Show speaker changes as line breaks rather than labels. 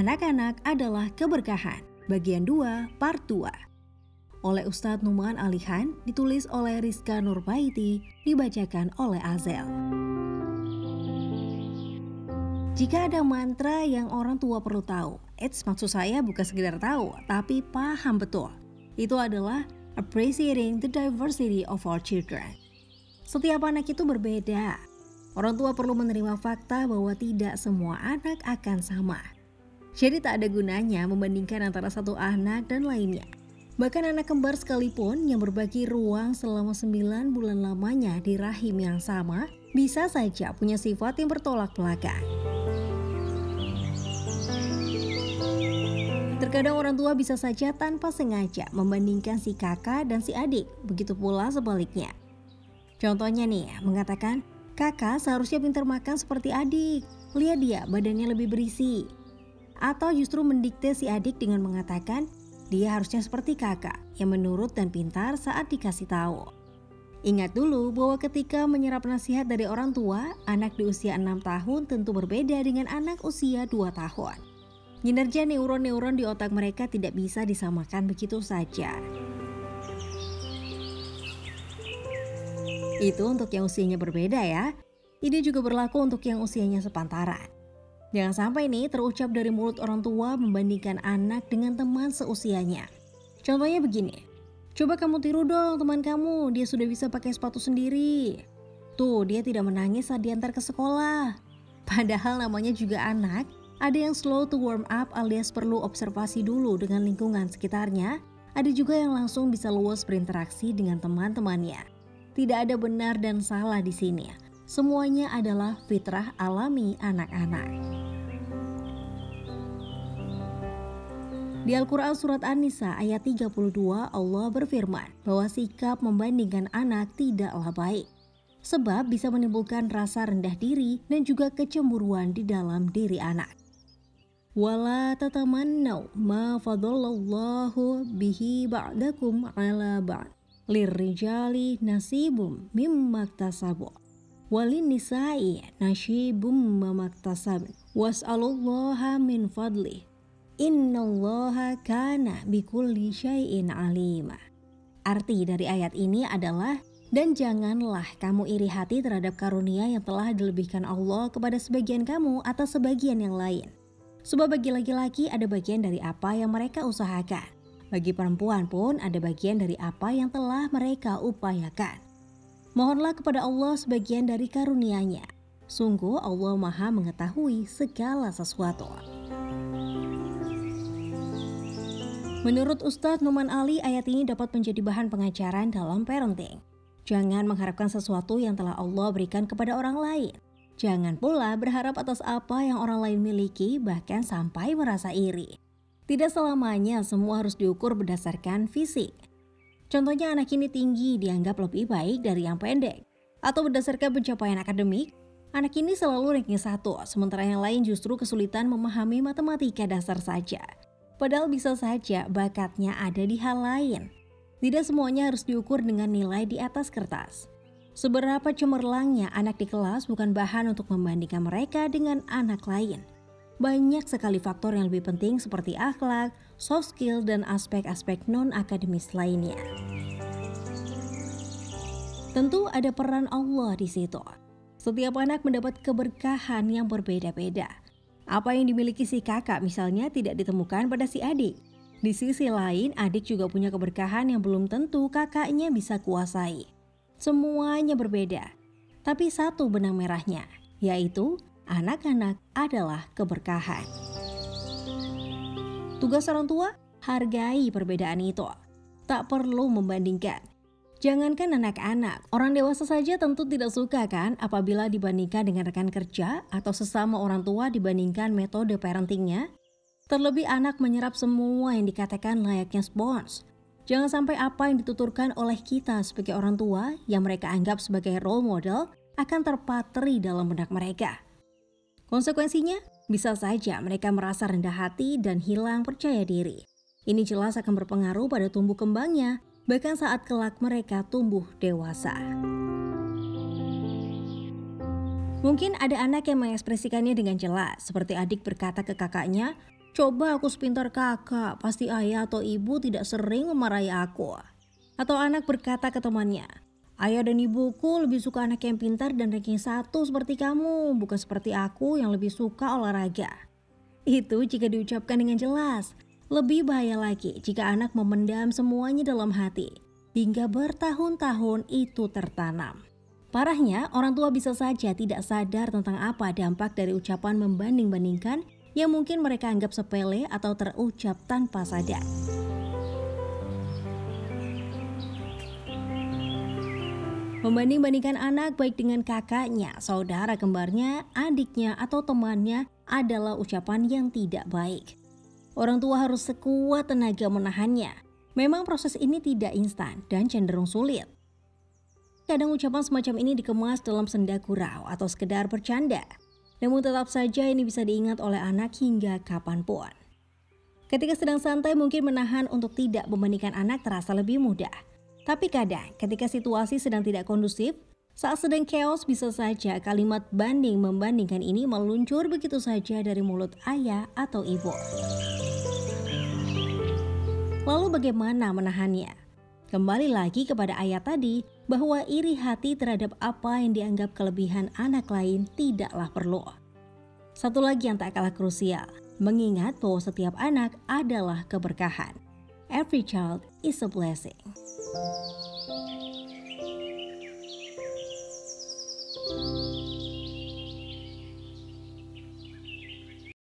Anak-anak adalah keberkahan. Bagian 2, part 2. Oleh Ustadz Numan Alihan, ditulis oleh Rizka Nurbaiti, dibacakan oleh Azel. Jika ada mantra yang orang tua perlu tahu, it's maksud saya bukan sekedar tahu, tapi paham betul. Itu adalah appreciating the diversity of our children. Setiap anak itu berbeda. Orang tua perlu menerima fakta bahwa tidak semua anak akan sama. Jadi tak ada gunanya membandingkan antara satu anak dan lainnya. Bahkan anak kembar sekalipun yang berbagi ruang selama 9 bulan lamanya di rahim yang sama, bisa saja punya sifat yang bertolak belakang. Terkadang orang tua bisa saja tanpa sengaja membandingkan si kakak dan si adik, begitu pula sebaliknya. Contohnya nih, mengatakan, kakak seharusnya pintar makan seperti adik, lihat dia badannya lebih berisi, atau justru mendikte si adik dengan mengatakan dia harusnya seperti kakak yang menurut dan pintar saat dikasih tahu. Ingat dulu bahwa ketika menyerap nasihat dari orang tua, anak di usia 6 tahun tentu berbeda dengan anak usia 2 tahun. Kinerja neuron-neuron di otak mereka tidak bisa disamakan begitu saja. Itu untuk yang usianya berbeda ya. Ini juga berlaku untuk yang usianya sepantaran. Jangan sampai nih terucap dari mulut orang tua membandingkan anak dengan teman seusianya. Contohnya begini, coba kamu tiru dong teman kamu, dia sudah bisa pakai sepatu sendiri. Tuh, dia tidak menangis saat diantar ke sekolah. Padahal namanya juga anak, ada yang slow to warm up alias perlu observasi dulu dengan lingkungan sekitarnya, ada juga yang langsung bisa luas berinteraksi dengan teman-temannya. Tidak ada benar dan salah di sini. Semuanya adalah fitrah alami anak-anak. Di Al-Quran Surat An-Nisa ayat 32 Allah berfirman bahwa sikap membandingkan anak tidaklah baik. Sebab bisa menimbulkan rasa rendah diri dan juga kecemburuan di dalam diri anak. Wala tatamannau ma fadallallahu bihi ba'dakum ala ba'd. Lirrijali nasibum mimma tasabu. Walin nisa'i mamaktasab. Was'alullaha min kana bikulli syai'in. Arti dari ayat ini adalah dan janganlah kamu iri hati terhadap karunia yang telah dilebihkan Allah kepada sebagian kamu atas sebagian yang lain. Sebab bagi laki-laki ada bagian dari apa yang mereka usahakan. Bagi perempuan pun ada bagian dari apa yang telah mereka upayakan. Mohonlah kepada Allah sebagian dari karunia-Nya. Sungguh Allah Maha mengetahui segala sesuatu. Menurut Ustadz Numan Ali, ayat ini dapat menjadi bahan pengajaran dalam parenting. Jangan mengharapkan sesuatu yang telah Allah berikan kepada orang lain. Jangan pula berharap atas apa yang orang lain miliki, bahkan sampai merasa iri. Tidak selamanya semua harus diukur berdasarkan fisik. Contohnya anak ini tinggi dianggap lebih baik dari yang pendek. Atau berdasarkan pencapaian akademik, anak ini selalu ranking satu, sementara yang lain justru kesulitan memahami matematika dasar saja. Padahal bisa saja bakatnya ada di hal lain. Tidak semuanya harus diukur dengan nilai di atas kertas. Seberapa cemerlangnya anak di kelas bukan bahan untuk membandingkan mereka dengan anak lain. Banyak sekali faktor yang lebih penting seperti akhlak, soft skill, dan aspek-aspek non-akademis lainnya. Tentu ada peran Allah di situ. Setiap anak mendapat keberkahan yang berbeda-beda. Apa yang dimiliki si kakak misalnya tidak ditemukan pada si adik. Di sisi lain, adik juga punya keberkahan yang belum tentu kakaknya bisa kuasai. Semuanya berbeda, tapi satu benang merahnya, yaitu anak-anak adalah keberkahan. Tugas orang tua, hargai perbedaan itu. Tak perlu membandingkan. Jangankan anak-anak, orang dewasa saja tentu tidak suka kan apabila dibandingkan dengan rekan kerja atau sesama orang tua dibandingkan metode parentingnya. Terlebih anak menyerap semua yang dikatakan layaknya spons. Jangan sampai apa yang dituturkan oleh kita sebagai orang tua yang mereka anggap sebagai role model akan terpatri dalam benak mereka. Konsekuensinya, bisa saja mereka merasa rendah hati dan hilang percaya diri. Ini jelas akan berpengaruh pada tumbuh kembangnya bahkan saat kelak mereka tumbuh dewasa. Mungkin ada anak yang mengekspresikannya dengan jelas, seperti adik berkata ke kakaknya, Coba aku sepintar kakak, pasti ayah atau ibu tidak sering memarahi aku. Atau anak berkata ke temannya, Ayah dan ibuku lebih suka anak yang pintar dan ranking satu seperti kamu, bukan seperti aku yang lebih suka olahraga. Itu jika diucapkan dengan jelas. Lebih bahaya lagi jika anak memendam semuanya dalam hati, hingga bertahun-tahun itu tertanam. Parahnya, orang tua bisa saja tidak sadar tentang apa dampak dari ucapan membanding-bandingkan yang mungkin mereka anggap sepele atau terucap tanpa sadar. Membanding-bandingkan anak baik dengan kakaknya, saudara kembarnya, adiknya, atau temannya adalah ucapan yang tidak baik. Orang tua harus sekuat tenaga menahannya. Memang proses ini tidak instan dan cenderung sulit. Kadang ucapan semacam ini dikemas dalam senda gurau atau sekedar bercanda. Namun tetap saja ini bisa diingat oleh anak hingga kapan pun. Ketika sedang santai mungkin menahan untuk tidak membandingkan anak terasa lebih mudah. Tapi kadang ketika situasi sedang tidak kondusif, saat sedang chaos bisa saja kalimat banding membandingkan ini meluncur begitu saja dari mulut ayah atau ibu. Lalu bagaimana menahannya? Kembali lagi kepada ayat tadi bahwa iri hati terhadap apa yang dianggap kelebihan anak lain tidaklah perlu. Satu lagi yang tak kalah krusial, mengingat bahwa setiap anak adalah keberkahan. Every child is a blessing.